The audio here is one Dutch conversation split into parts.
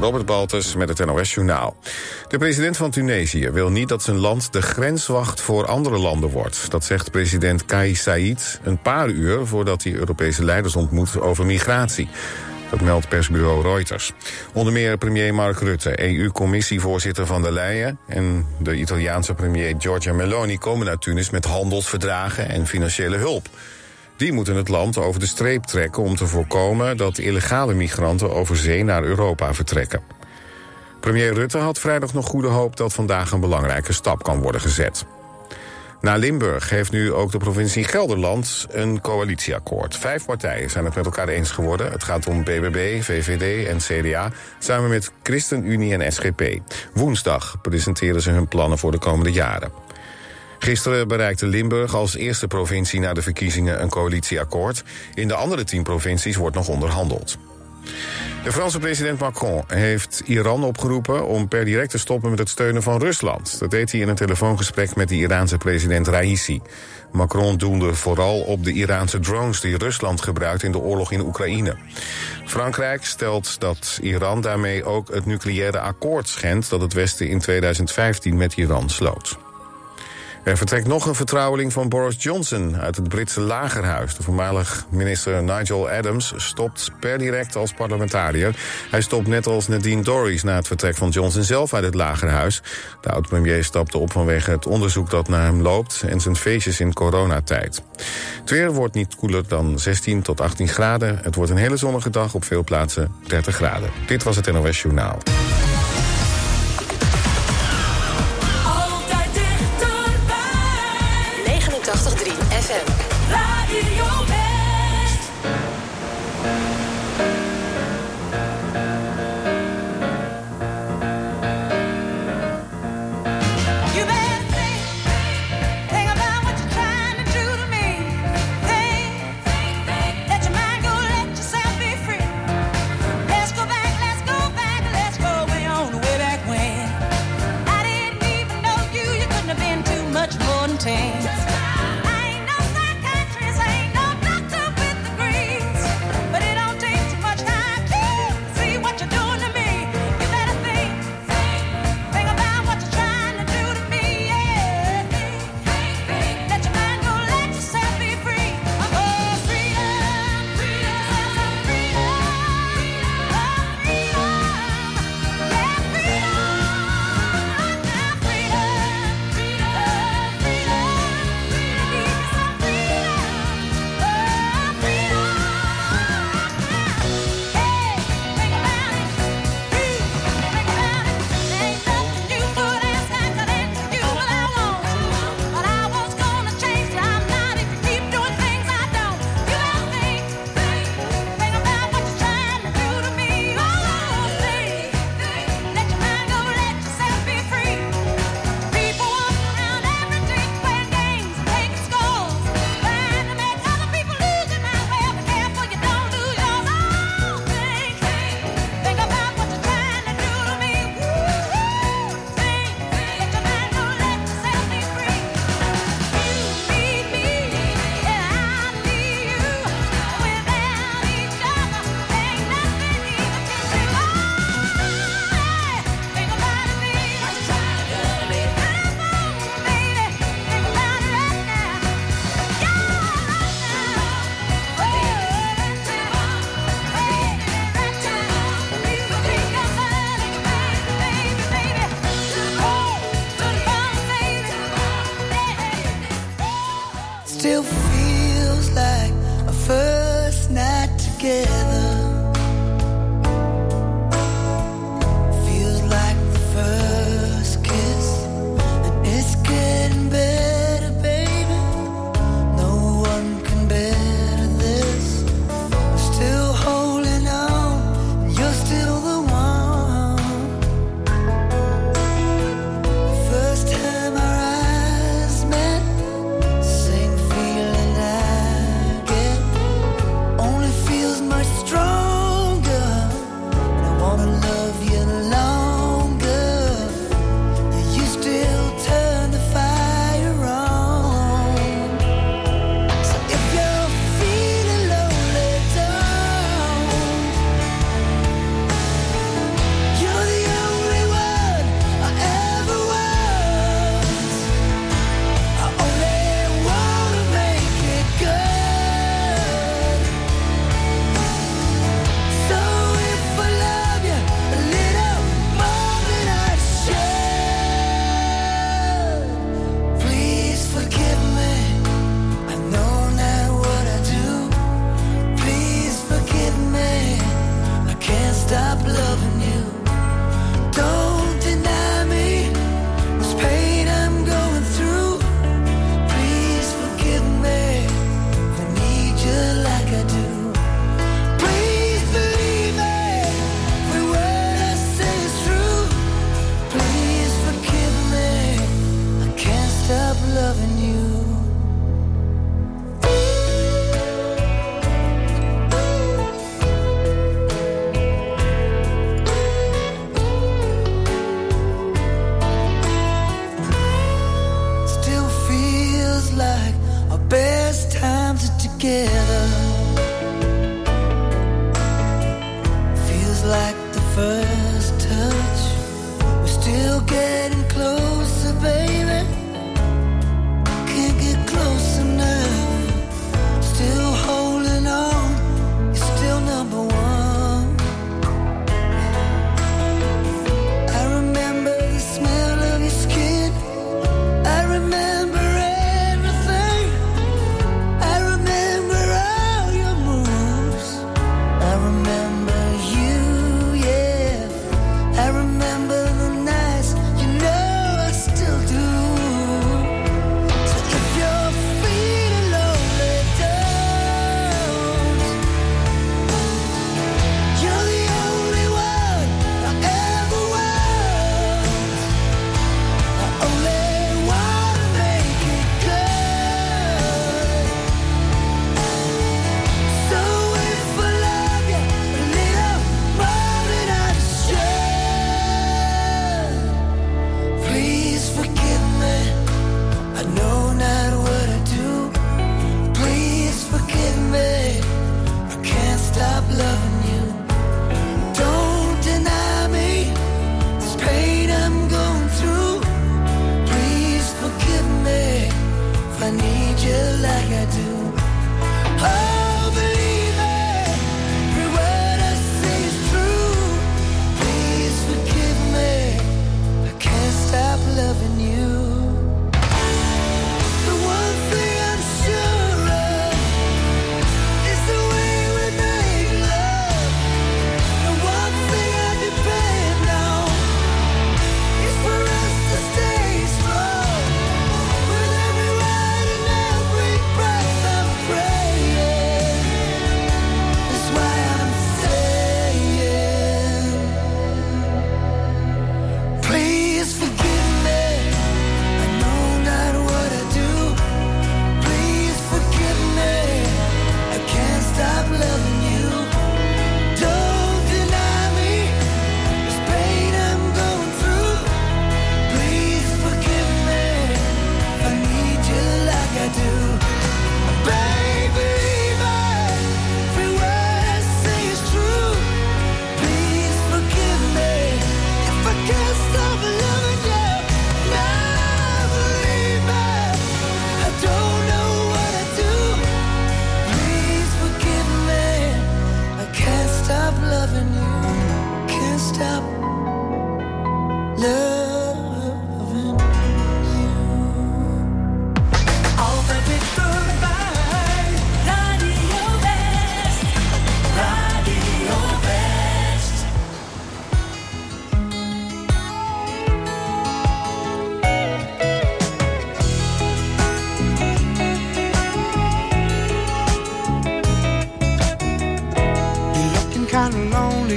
Robert Baltus met het NOS Journaal. De president van Tunesië wil niet dat zijn land de grenswacht voor andere landen wordt. Dat zegt president Kais Saied een paar uur voordat hij Europese leiders ontmoet over migratie. Dat meldt persbureau Reuters. Onder meer premier Mark Rutte, EU-commissievoorzitter van der Leyen... en de Italiaanse premier Giorgia Meloni komen naar Tunis met handelsverdragen en financiële hulp. Die moeten het land over de streep trekken om te voorkomen dat illegale migranten over zee naar Europa vertrekken. Premier Rutte had vrijdag nog goede hoop dat vandaag een belangrijke stap kan worden gezet. Na Limburg heeft nu ook de provincie Gelderland een coalitieakkoord. Vijf partijen zijn het met elkaar eens geworden. Het gaat om BBB, VVD en CDA, samen met ChristenUnie en SGP. Woensdag presenteren ze hun plannen voor de komende jaren. Gisteren bereikte Limburg als eerste provincie na de verkiezingen een coalitieakkoord. In de andere tien provincies wordt nog onderhandeld. De Franse president Macron heeft Iran opgeroepen om per direct te stoppen met het steunen van Rusland. Dat deed hij in een telefoongesprek met de Iraanse president Raisi. Macron doelde vooral op de Iraanse drones die Rusland gebruikt in de oorlog in Oekraïne. Frankrijk stelt dat Iran daarmee ook het nucleaire akkoord schendt dat het Westen in 2015 met Iran sloot. Er vertrekt nog een vertrouweling van Boris Johnson uit het Britse lagerhuis. De voormalig minister Nigel Adams stopt per direct als parlementariër. Hij stopt net als Nadine Dorries na het vertrek van Johnson zelf uit het lagerhuis. De oud-premier stapte op vanwege het onderzoek dat naar hem loopt... en zijn feestjes in coronatijd. Het weer wordt niet koeler dan 16 tot 18 graden. Het wordt een hele zonnige dag, op veel plaatsen 30 graden. Dit was het NOS Journaal. Let's go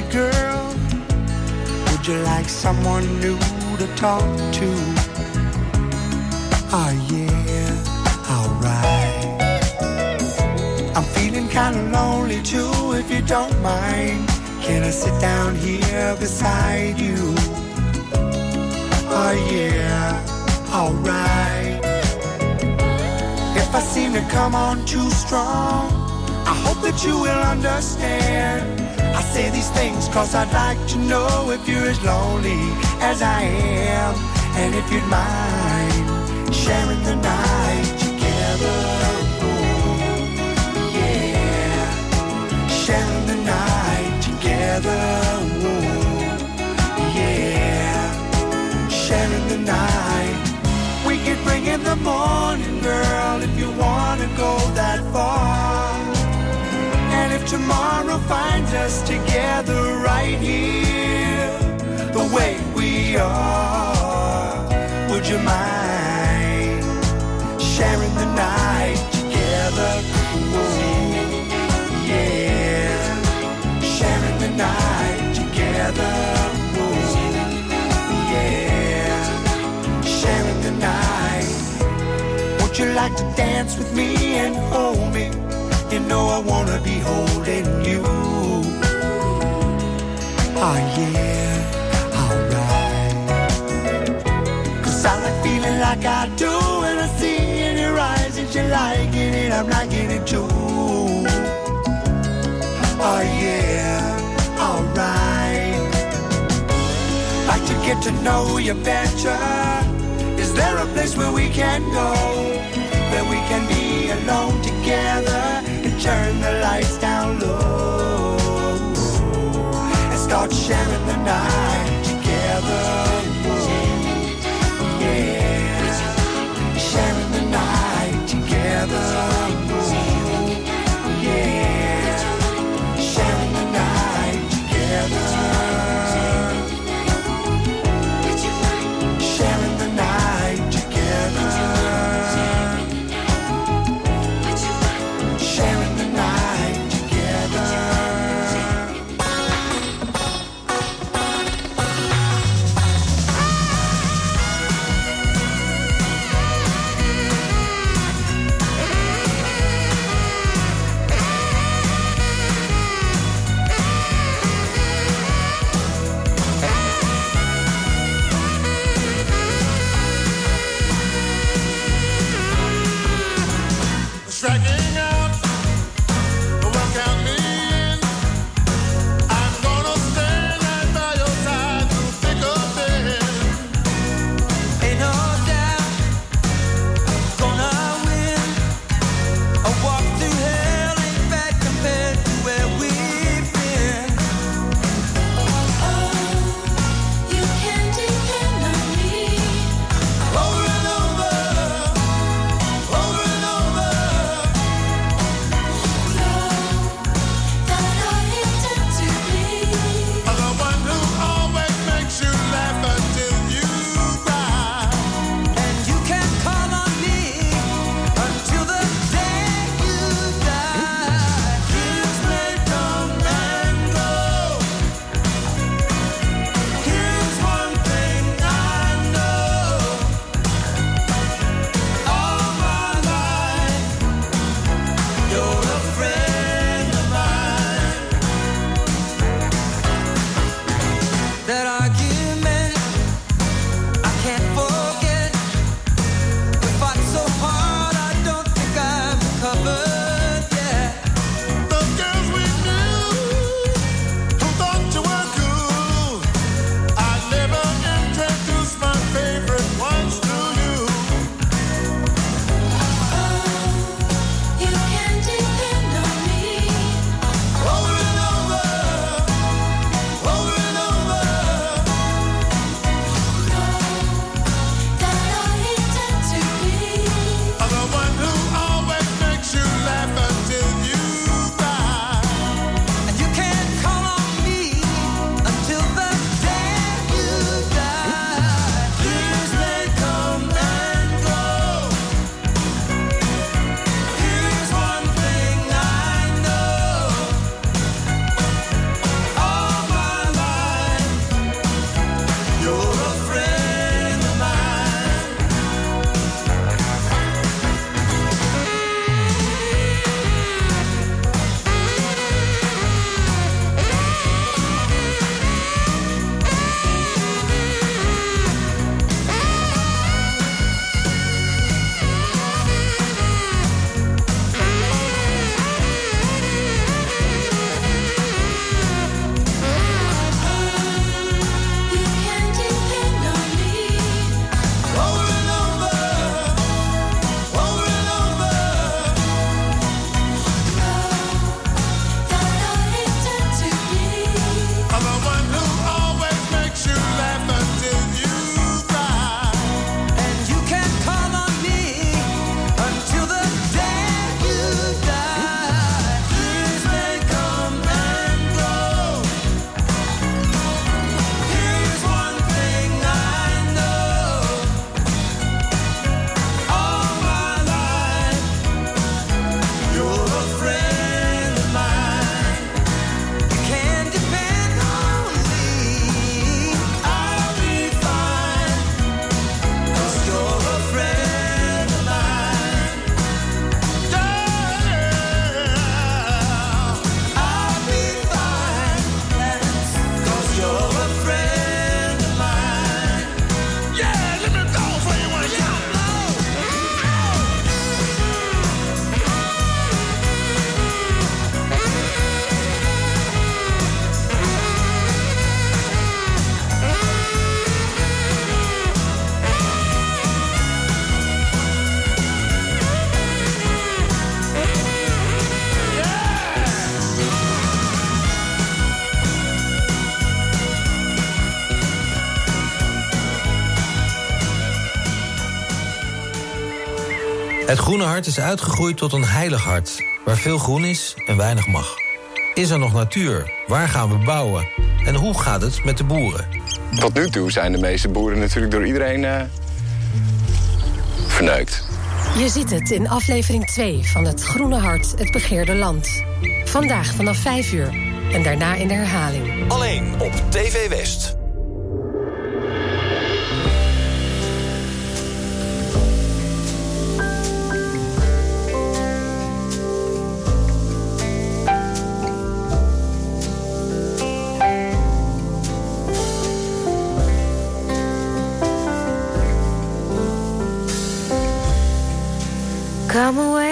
baby girl. Would you like someone new to talk to? Oh yeah, alright. I'm feeling kinda lonely too, if you don't mind. Can I sit down here beside you? Oh yeah, alright. If I seem to come on too strong, I hope that you will understand I say these things cause I'd like to know if you're as lonely as I am and if you'd mind sharing the night together. Yeah, sharing the night together. Yeah, sharing the night. We could bring in the morning, girl, if you wanna go that far tomorrow finds us together right here, the way we are. Would you mind sharing the night together? Ooh, yeah, sharing the night together. Would you like to dance with me and hold me? You know I wanna be holding you. Oh yeah, alright. Cause I like feeling like I do when I see in your eyes that you're liking it, I'm liking it too. Oh yeah, alright. Like to get to know you better. Is there a place where we can go? Where we can be alone together? turn the lights down low and start sharing the night. Groene hart is uitgegroeid tot een heilig hart... waar veel groen is en weinig mag. Is er nog natuur? Waar gaan we bouwen? En hoe gaat het met de boeren? Tot nu toe zijn de meeste boeren natuurlijk door iedereen uh, verneukt. Je ziet het in aflevering 2 van Het Groene Hart, het begeerde land. Vandaag vanaf 5 uur en daarna in de herhaling. Alleen op TV West. I'm away.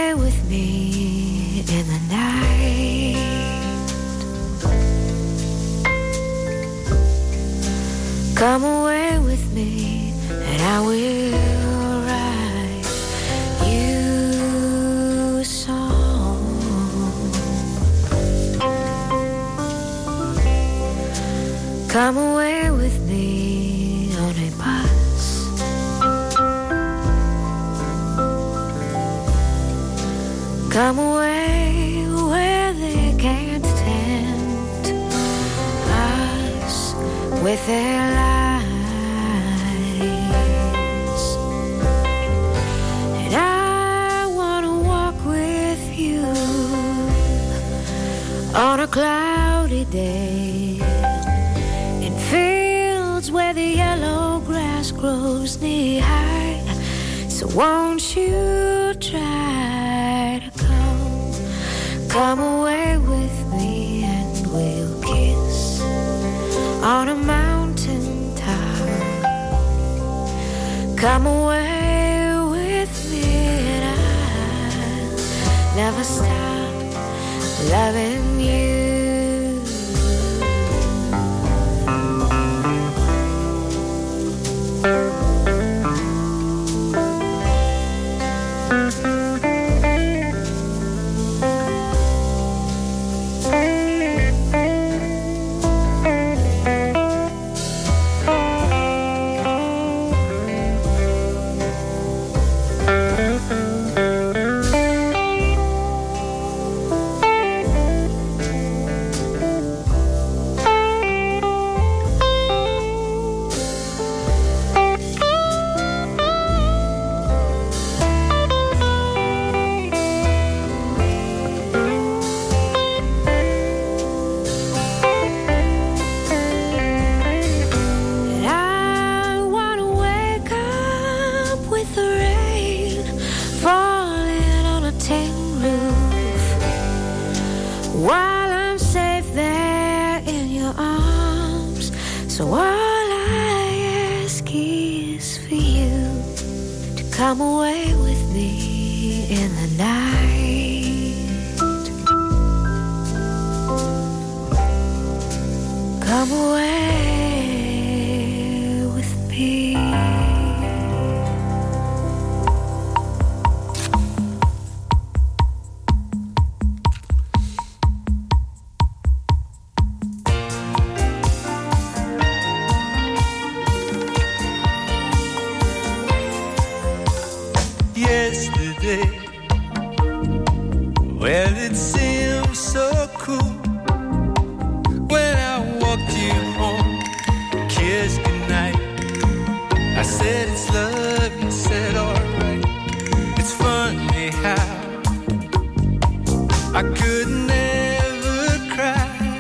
I could never cry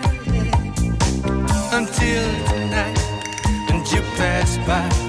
until tonight, and you passed by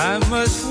I must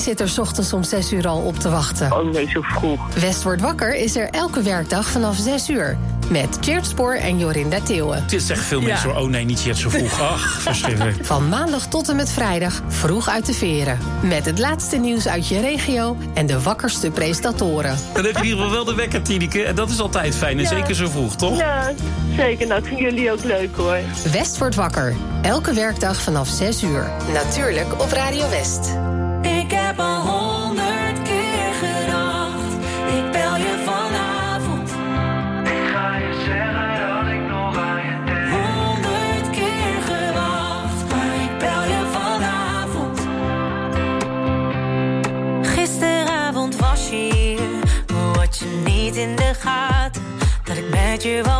zit er ochtends om 6 uur al op te wachten. Oh nee, zo vroeg. West wordt wakker is er elke werkdag vanaf 6 uur. Met Geert Spoor en Jorinda Theeuwen. Dit zegt veel mensen, ja. oh nee, niet zo vroeg. Ach, verschrikkelijk. Van maandag tot en met vrijdag, vroeg uit de veren. Met het laatste nieuws uit je regio en de wakkerste presentatoren. Dan heb je in ieder geval wel de wekker, Tineke. En dat is altijd fijn, en zeker zo vroeg, toch? Ja, zeker. Nou, vinden jullie ook leuk, hoor. West wordt wakker. Elke werkdag vanaf 6 uur. Natuurlijk op Radio West. 雪豹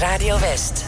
Radio West.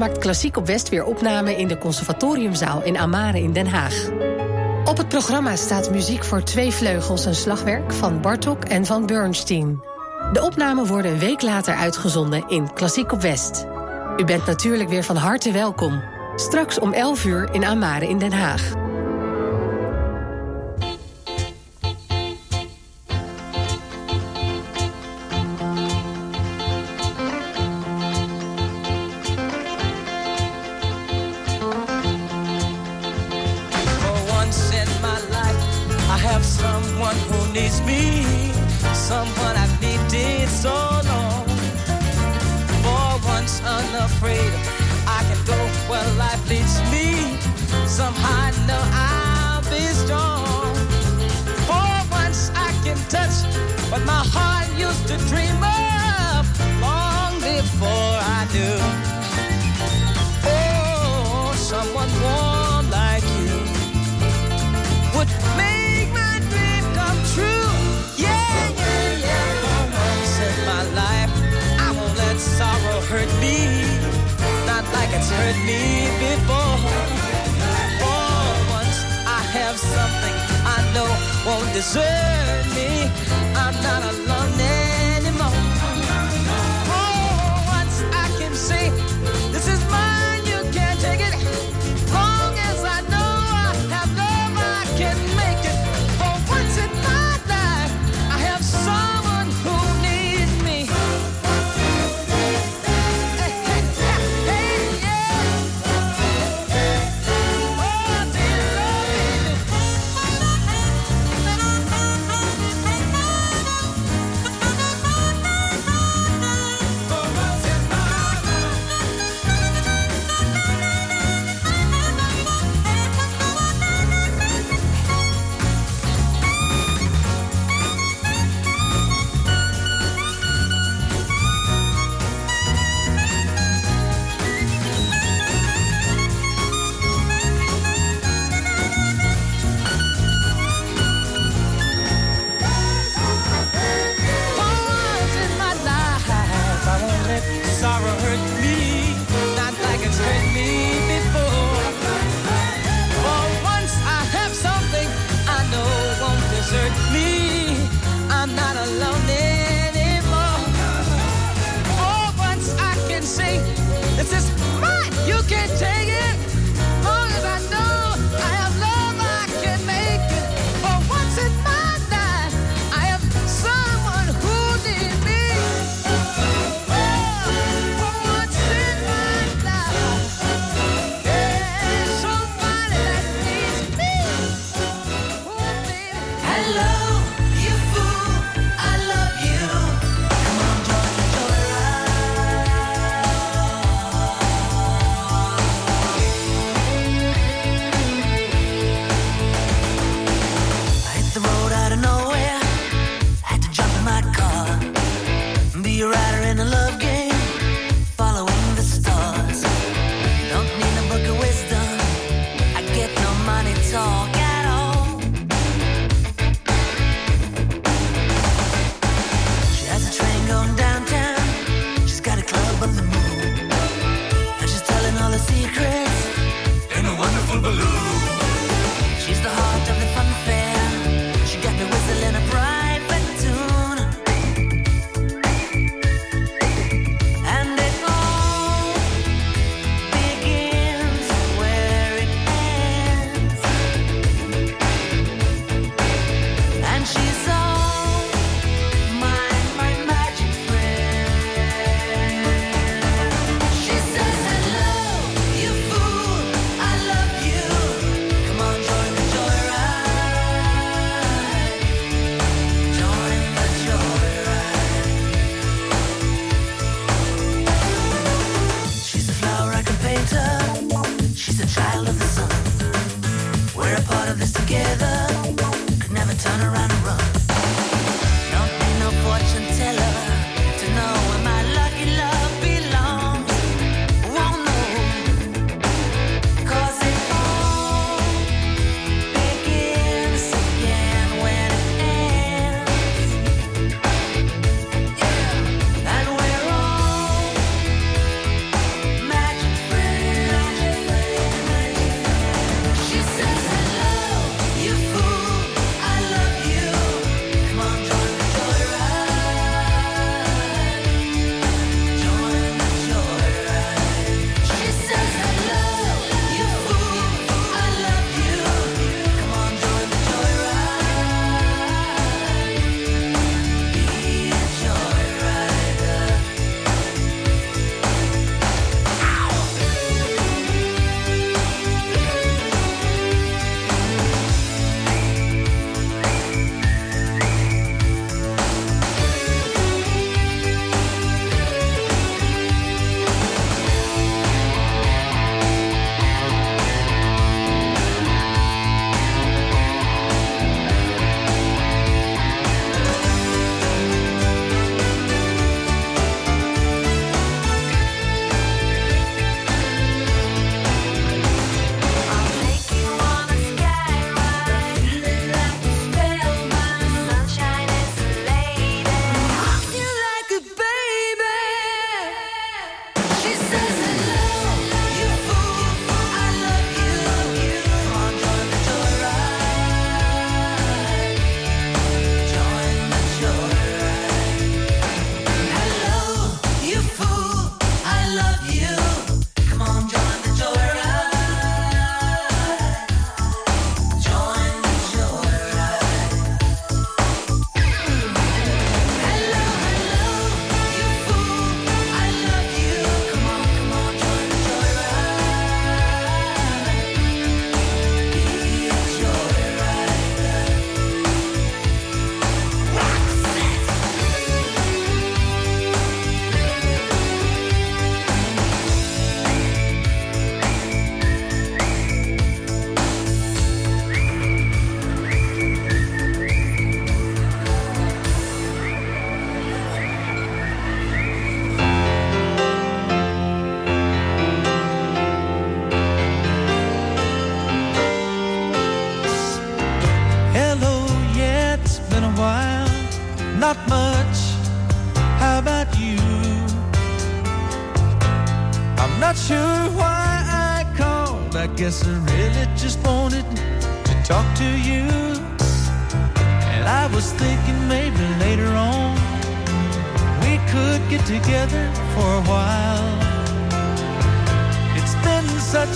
maakt Klassiek op West weer opname in de Conservatoriumzaal in Amare in Den Haag. Op het programma staat muziek voor twee vleugels en slagwerk van Bartok en van Bernstein. De opnamen worden een week later uitgezonden in Klassiek op West. U bent natuurlijk weer van harte welkom. Straks om 11 uur in Amare in Den Haag.